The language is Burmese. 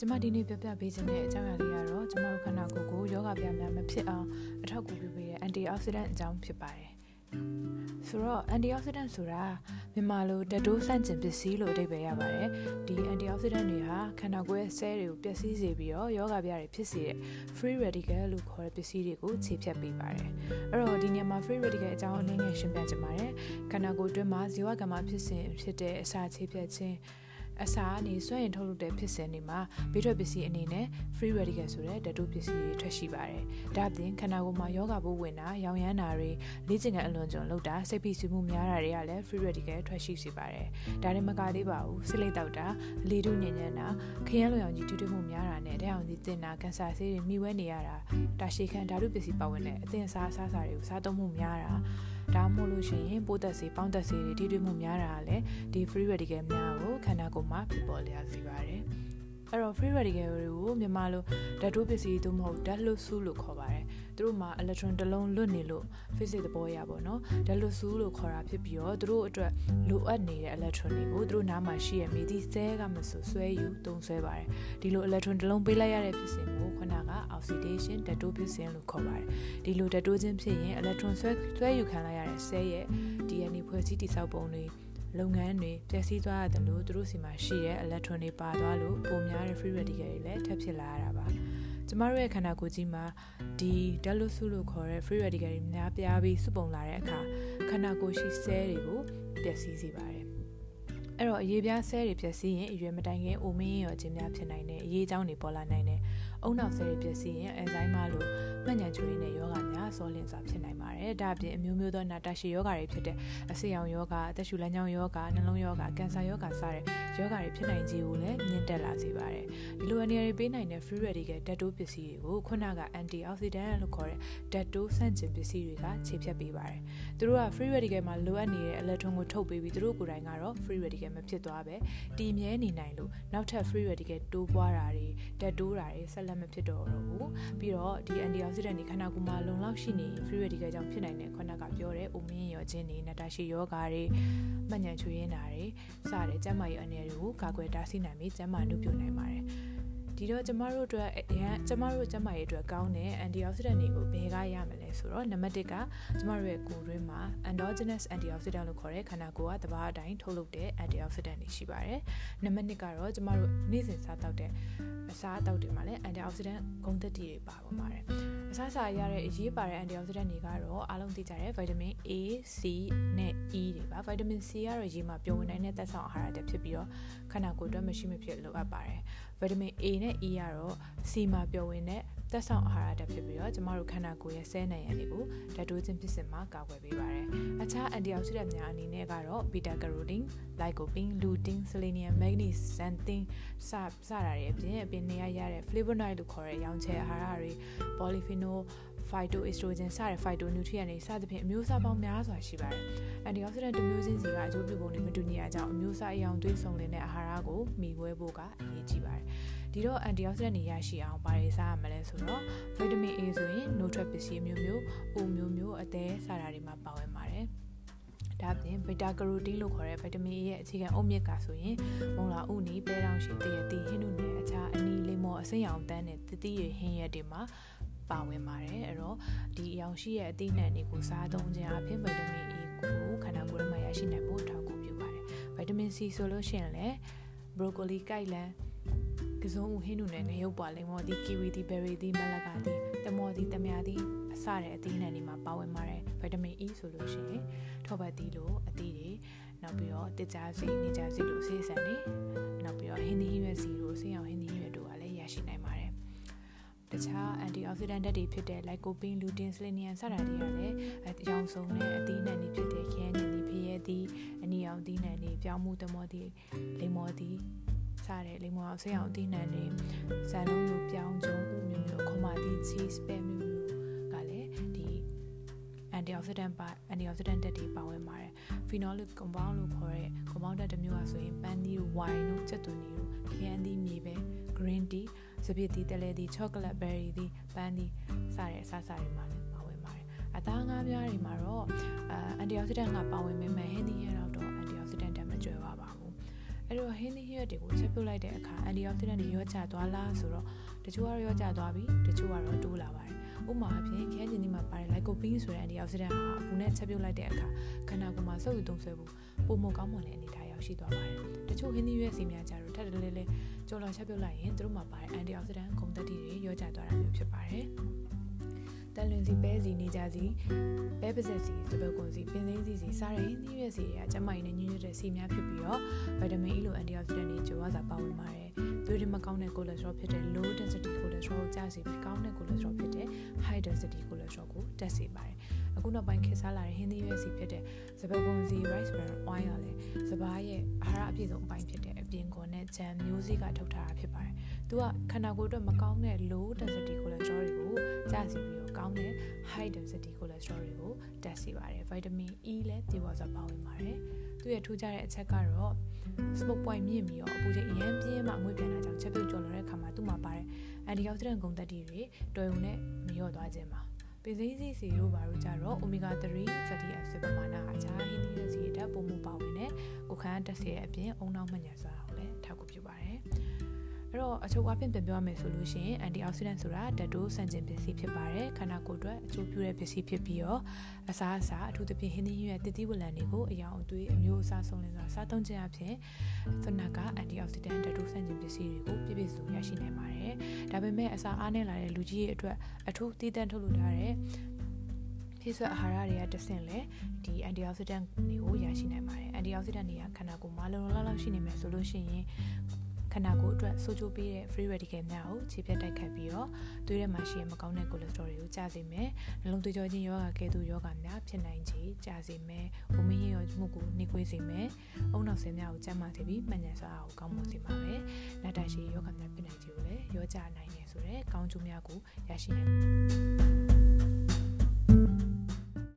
ကျမဒီနေ့ပြပြပေးခြင်းတဲ့အကြောင်းအရာလေးကတော့ကျမတို့ခန္ဓာကိုယ်ကိုယောဂဗျာများမဖြစ်အောင်အထောက်အကူပြုပေးတဲ့ antioxidant အကြောင်းဖြစ်ပါတယ်ဆိုတော့ antioxidant ဆိုတာမြန်မာလိုဓာတ်တိုးဆန့်ကျင်ပစ္စည်းလို့အဓိပ္ပာယ်ရပါတယ်ဒီ antioxidant တွေဟာခန္ဓာကိုယ်ရဲ့ cell တွေကိုပျက်စီးစေပြီးတော့ယောဂဗျာတွေဖြစ်စေတဲ့ free radical လို့ခေါ်တဲ့ပစ္စည်းတွေကိုခြေဖြတ်ပေးပါတယ်အဲ့တော့ဒီနေရာမှာ free radical အကြောင်းအနည်းငယ်ရှင်းပြချင်ပါတယ်ခန္ဓာကိုယ်အတွင်းမှာဇီဝကမ္မဖြစ်စဉ်ဖြစ်တဲ့အစာခြေဖြတ်ခြင်း အစာအနေစွန့်ရင်ထုတ်လုပ်တဲ့ဖြစ်စဉ်တွေမှာဘေးထွက်ပစ္စည်းအနေနဲ့ free radical ဆိုတဲ့ဓာတုပစ္စည်းတွေထွက်ရှိပါတယ်။ဒါ့အပြင်ခန္ဓာကိုယ်မှာယောဂဘိုးဝင်တာ၊ရောင်ရမ်းတာတွေလေ့ကျင့်ခန်းအလွန်ကျွံလုပ်တာစိတ်ဖိစီးမှုများတာတွေကလည်း free radical ထွက်ရှိစေပါတယ်။ဒါနဲ့မကသေးပါဘူး။စိလိတ်တောက်တာ၊လေတုညဉ့်ညံ့တာ၊ခရမ်းလွန်အောင်ကြီးတူးတူးမှုများတာနဲ့တဲ့အောင်ကြီးတင်တာကန်ဆာဆေးတွေမိဝဲနေရတာတာရှည်ခံဓာတုပစ္စည်းပါဝင်တဲ့အသင်စားအစားအစာတွေကိုစားသုံးမှုများတာ ဒါမှမဟုတ်လို့ရှိရင်ပိုးသက်စေပေါင်းသက်စေတွေထိတွေ့မှုများတာလည်းဒီ free radical များကိုခန္ဓာကိုယ်မှာဖြစ်ပေါ်လျက်စေပါတယ်အဲ့တော့ free radical တွေကိုမြန်မာလိုဓာတ်တိုးပစ္စည်းသို့မဟုတ်ဓာတ်လွတ်စုလို့ခေါ်ပါတယ် သူတို့မှာ electron တစ်လုံးလွတ်နေလို့ physics သဘောရပါတော့ဓာတ်လွတ်စုလို့ခေါ်တာဖြစ်ပြီးတော့သူတို့အတွက်လိုအပ်နေတဲ့ electron တွေကိုသူတို့နားမှာရှိရမိသည့် cell ကမဆိုဆွဲယူသုံးဆွဲပါတယ်ဒီလို electron တစ်လုံးပေးလိုက်ရတဲ့ဖြစ်စဉ်ကိုခုနက oxidation ဓာတ်တိုးဖြစ်စဉ်လို့ခေါ်ပါတယ်ဒီလိုဓာတ်တိုးခြင်းဖြစ်ရင် electron ဆွဲဆွဲယူခံလိုက်ရတဲ့ cell ရဲ့ DNA ဖွဲ့စည်းတည်ဆောက်ပုံတွေလုပ်ငန်းတွေပျက်စီးသွားရတယ်လို့သူတို့စီမှာရှိတဲ့ electron တွေပါသွားလို့ပုံများတဲ့ free radical တွေလည်းထပ်ဖြစ်လာရတာပါ ကျမတို့ရဲ့ခန္ဓာကိုယ်ကြီးမှာဒီဓာတ်လို့စုလို့ခေါ်တဲ့ free radical တွေများပြားပြီးစုပုံလာတဲ့အခါခန္ဓာကိုယ်ရှိ cell တွေကိုပျက်စီးစေပါတယ်အဲ့တော့အရေးပြားဆဲတွေပျက်စီးရင်အရွယ်မတိုင်ခင်အိုမင်းရောခြင်းများဖြစ်နိုင်တယ်အရေးအကြောင်းတွေပေါ်လာနိုင်တယ် အုံနောက်ဆဲတွေပျက်စီးရင်အန်ဇိုင်းမလိုမှန်ညံချွေးနဲ့ယောဂများဆောလင်စွာဖြစ်နိုင်ပါတယ်ဒါအပြင်အမျိုးမျိုးသောနာတာရှည်ယောဂတွေဖြစ်တဲ့အဆေးရောင်ယောဂအသက်ရှူလမ်းကြောင်းယောဂနှလုံးယောဂကင်ဆာယောဂစတဲ့ယောဂတွေဖြစ်နိုင်ခြင်းကိုလည်းမြင့်တက်လာစေပါတယ်ဒီလိုအနေတွေပေးနိုင်တဲ့ free radical ဓာတ်တိုးပစ္စည်းတွေကိုခုနက antioxidant လို့ခေါ်တဲ့ဓာတ်တိုးဆန့်ကျင်ပစ္စည်းတွေကခြေဖြတ်ပေးပါတယ်သူတို့က free radical မှာလိုအပ်နေတဲ့ electron ကိုထုတ်ပေးပြီးသူတို့ကိုယ်တိုင်ကတော့ free radical မဖြစ်သွားပဲတည်မြဲနေနိုင်လို့နောက်ထပ် free radical တိုးပွားတာတွေဓာတ်တိုးတာတွေဆက်လက်မဖြစ်တော့ဘူးပြီးတော့ဒီ antioxidant တွေခန္ဓာကိုယ်မှာလုံလောက်ရှိနေ free radical ကြောင့်ဖြစ်နိုင်တဲ့ခုနကပြောတဲ့အိုမင်းရောခြင်းတွေနတာရှိယောဂါတွေမှန်ညံချွေးရင်းတာတွေစတဲ့ကျန်းမာရေးအနေတွေကိုကာကွယ်တားဆီးနိုင်ပြီးကျန်းမာမှုပြုနိုင်ပါတယ်ဒီတော့ကျမတို့အတွက်အရန်ကျမတို့ကျမရဲ့အတွက်ကောင်းတဲ့ antioxidant တွေကိုဘယ်ကရမလဲဆိုတော့နံပါတ်1ကကျမတို့ရဲ့ကိုယ်တွင်းမှာ endogenous antioxidant လို့ခေါ်တဲ့ခန္ဓာကိုယ်ကတဘာအတိုင်းထုတ်လုပ်တဲ့ antioxidant တွေရှိပါတယ်နံပါတ်2ကတော့ကျမတို့နေ့စဉ်စားတောက်တဲ့ အစားအသောက်တွေမှာလည်း antioxidant ဂုဏ်သတ္တိတွေပါပါပါတယ်အစားအစာရတဲ့အရေးပါတဲ့ antioxidant တွေကတော့အားလုံးသိကြတဲ့ vitamin A, C နဲ့ E တွေပါ vitamin C ကတော့ရေမှာပျော်ဝင်နိုင်တဲ့သက်ဆောင်အာဟာရတွေဖြစ်ပြီးတော့ခန္ဓာကိုယ်အတွက်မရှိမဖြစ်လိုအပ်ပါတယ်ဗီတာမင် A နဲ့ E ကတော့ C မှာပျော်ဝင်တဲ့ သက်ဆောင်အာဟာရတွေဖြစ်ပြီးတော့ကျမတို့ခန္ဓာကိုယ်ရဲ့ဆဲနံရံတွေကိုဓာတ်တိုးခြင်းဖြစ်စဉ်မှာကာကွယ်ပေးပါတယ်။အခြား antioxidant များအနေနဲ့ကတော့ beta carotene, lycopene, lutein, selenium, manganese, xanthin စစတာတွေအပြင်အပြင်နေရရတဲ့ flavonoid လို့ခေါ်တဲ့ရောင်ချယ်အာဟာရတွေ polyphenol phytoestrogen စတဲ့ phytonutrient တွေစသဖြင့်အမျိုးအစားပေါင်းများစွာရှိပါတယ်။ antioxidant တစ်မျိုးချင်းစီကအကျိုးပြုပုံတွေမတူညီတဲ့အကြောင်းအမျိုးအစားအယောင်သွေးစုံလင်တဲ့အာဟာရကိုမိဝဲဖို့ကအရေးကြီးပါတယ်။ဒီတော့ antioxidant တွေရရှိအောင်ဘာတွေစားရမလဲဆိုတော့ vitamin A ဆိုရင် nutrient ပစ္စည်းမျိုးမျိုး၊အိုမျိုးမျိုးအသေးစားတာတွေမှာပါဝင်ပါတယ်။ဒါပြင် beta carotene လို့ခေါ်တဲ့ vitamin A ရဲ့အခြေခံအုတ်မြစ်ကဆိုရင်မုံလာဥနီပဲတောင်ရှိတရတီဟင်းနုနယ်အခြားအနီလေးမော်အစိမ်းရောင်တန်းတဲ့တတိရဟင်းရက်တွေမှာ ပါဝင်ပါတယ်အဲ့တော့ဒီအယောင်ရှိရဲ့အသီးနှံတွေကိုစားသုံးခြင်းအပြင်ဗီတာမင် E ကိုခန္ဓာကိုယ်မှာရရှိနိုင်ဖို့အထောက်အကူပြုပါတယ်ဗီတာမင် C ဆိုလို့ရှိရင်လည်း broccoli ကိုက်လန်ကစုံဦးဟင်းနုနဲ့ငရုတ်ပွားလိမ္မော်ဒီကီဝီဒီဘယ်ရီဒီမလကာဒီတမော်ဒီတမယာဒီအစတဲ့အသီးနှံတွေမှာပါဝင်ပါတယ်ဗီတာမင် E ဆိုလို့ရှိရင်ထောပတ်သီးလိုအသီးတွေနောက်ပြီးတော့တစ်ကြားစီနေကြားစီလိုဆေးဆန်တွေနောက်ပြီးတော့ဟင်းသီးရွက်စီလိုဆေးအောင်ဟင်းသီးရွက်တို့ကလည်းရရှိနိုင်ပါတယ်တ ခြား antioxidant ဓာတ်တွေဖြစ်တဲ့ lycopene, lutein, selenium စတာတွေကလည်းအကြောင်းဆုံးတဲ့အသီးနှံတွေဖြစ်တဲ့ခရမ်းညင်တွေဖရဲသီးအနီအောင်သီးနှံတွေပြောင်းမှုတမောသီးလိမ္မောသီးစတဲ့လိမ္မောအောင်ဆေးအောင်အသီးနှံတွေဇန်လုံးလိုပြောင်းကျုံဥမျိုးမျိုးခေါမာသီး cheese ပဲမျိုးမျိုးကလည်းဒီ antioxidant ပါ antioxidant ဓာတ်တွေပါဝင်ပါတယ် phenolic compound လို့ခေါ်တဲ့ compound ဓာတ်တစ်မျိုးอ่ะဆိုရင်ပန်းသီး wine တို့ချက်သွန်သီးတို့ခရမ်းသီးမြေပဲ green tea စပစ်သီးတလဲသီး chocolate berry သီးပန်းသီးစတဲ့အစားအစာတွေမှာလည်းပါဝင်ပါတယ်အသားငါးပြားတွေမှာတော့အန်တီအောက်ဆီဒန့်ကပါဝင်ပေမဲ့ဟင်းသီးရတော့ antioxidant ဓာတ်မကျွဲပါပါဘူးအဲ့တော့ဟင်းသီးဟျက်တွေကိုချက်ပြုတ်လိုက်တဲ့အခါအန်တီအောက်ဆီဒန့်တွေရောကျသွားလားဆိုတော့တချို့ကတော့ရောကျသွားပြီတချို့ကတော့တိုးလာပါတယ်ဥပမာအဖြစ်ခဲကျင်ဒီမှာပါတယ်လိုက်ကိုပင်းဆိုတဲ့အန်တီအောက်ဆီဒန့်ဟာအပူနဲ့ချက်ပြုတ်လိုက်တဲ့အခါခန္ဓာကိုယ်မှာစုပ်ယူသုံးဆွဲဖို့ပုံမကောင်းမွန်တဲ့အနေအထား ရောက်ရှိသွားပါတယ်တချို့ဟင်းသီးရွက်စီများကြတော့ထပ်တလဲလဲကြော်လာချက်ပြုတ်လိုက်ရင်သူတို့မှာပါတယ်အန်တီအောက်ဆီဒန့်ဂုဏ်သတ္တိတွေရောကျသွားတာမျိုးဖြစ်ပါတယ်တန်လွင်စီပဲစီနေကြစီပဲပါဇက်စီစပယ်ကွန်စီပင်သိန်းစီစီစားတဲ့ဟင်းသီးရွက်စီတွေကကျမကြီးနဲ့ညှဉ်းညွတ်တဲ့စီများဖြစ်ပြီးတော့ဗီတာမင် E လိုအန်တီအောက်ဆီဒန့်တွေကြိုးဝါစာပါဝင်ပါတယ်သွေးတွေမကောင်းတဲ့ cholesterol ဖြစ်တဲ့ low density cholesterol ကိုကျစေပြီးကောင်းတဲ့ cholesterol ဖြစ်တဲ့ high density cholesterol ကိုတက်စေပါတယ် အခုနောက်ပိုင်းခေတ်စားလာတဲ့ဟင်းသီးရွက်စီဖြစ်တဲ့စပယ်ကွန်စီ rice bran oil ကလည်းစပားရဲ့အာဟာရအပြည့်စုံအပိုင်းဖြစ်တဲ့အပြင်ကွန်နဲ့ဂျမ်မျိုးစေ့ကထုတ်ထားတာဖြစ်ပါတယ်။သူကခန္ဓာကိုယ်အတွက်မကောင်းတဲ့ low density cholesterol တွေကိုကျစေပြီးတော့ကောင်းတဲ့ high density cholesterol တွေကိုတက်စေပါတယ်။ vitamin E လည်းဒီပေါ်ဆိုပါဝင်ပါတယ်။သူရဲ့ထူးခြားတဲ့အချက်ကတော့ smoke point မြင့်ပြီးတော့အပူချိန်အရင်ပြင်းမှအငွေ့ပြန်လာကြောင်းချက်ပြုတ်ကြော်လာတဲ့အခါမှာသူ့မှာပါတယ် antioxidant ဂုဏ်သတ္တိတွေတော်ရုံနဲ့မလျော့သွားခြင်းပါ ပင်စိမ်းစီစီတို့ဘာလို့ကြတော့ omega 3 fatty acid ပမာဏအခြားဟင်းသီးတွေစီတက်ပုံမှုပါဝင်တဲ့ကိုခန်းတက်စီရဲ့အပြင်အုံနောက်မညံစွာကိုလည်းထောက်ကူပြုပါတယ် အဲ့တော့အချုပ်အပြင်ပြန်ပြောရမယ်ဆိုလို့ရှိရင် antioxidant ဆိုတာဓာတ်တိုးဆန့်ကျင်ပစ္စည်းဖြစ်ပါတယ်ခန္ဓာကိုယ်အတွက်အကျိုးပြုတဲ့ပစ္စည်းဖြစ်ပြီးတော့အစားအစာအထူးသဖြင့်ဟင်းသီးရဲ့တတိဝလံတွေကိုအယောင်အသွေးအမျိုးအစားဆုံးလင်းစွာစားသုံးခြင်းအပြင်ဖနက antioxidant ဓာတ်တိုးဆန့်ကျင်ပစ္စည်းတွေကိုပြည့်ပြည့်စုံရရှိနိုင်ပါတယ်ဒါပေမဲ့အစာအားနည်းလာတဲ့လူကြီးရဲ့အတွက်အထူးတည်တံ့ထုတ်လုပ်ထားတဲ့ဖြစ်ဆွဲအာဟာရတွေကတဆင့်လဲဒီ antioxidant တွေကိုရရှိနိုင်ပါတယ် antioxidant တွေကခန္ဓာကိုယ်မှာလုံလုံလောက်လောက်ရှိနေမယ်ဆိုလို့ရှိရင် ခန္ဓာကိုယ်အတွက်ဆိုးကျိုးပေးတဲ့ free radical များကိုခြေပြတ်တိုက်ခတ်ပြီးတော့သွေးထဲမှာရှိတဲ့မကောင်းတဲ့ cholesterol တွေကိုကျစေမယ်။နှလုံးသွေးကြောချင်းယောဂကဲ့သို့ယောဂများဖြစ်နိုင်ခြေကျစေမယ်။ဝမင်းရောမှုကိုနှိကွေးစေမယ်။အုံနောက်ဆင်းများကိုကျန်းမာစေပြီးမှန်ညံစွာကိုကောင်းမွန်စေပါမယ်။နတ်တရှိယောဂများဖြစ်နိုင်ခြေကိုလည်းရောကြနိုင်တယ်ဆိုတော့ကောင်းကျိုးများကိုရရှိနိုင်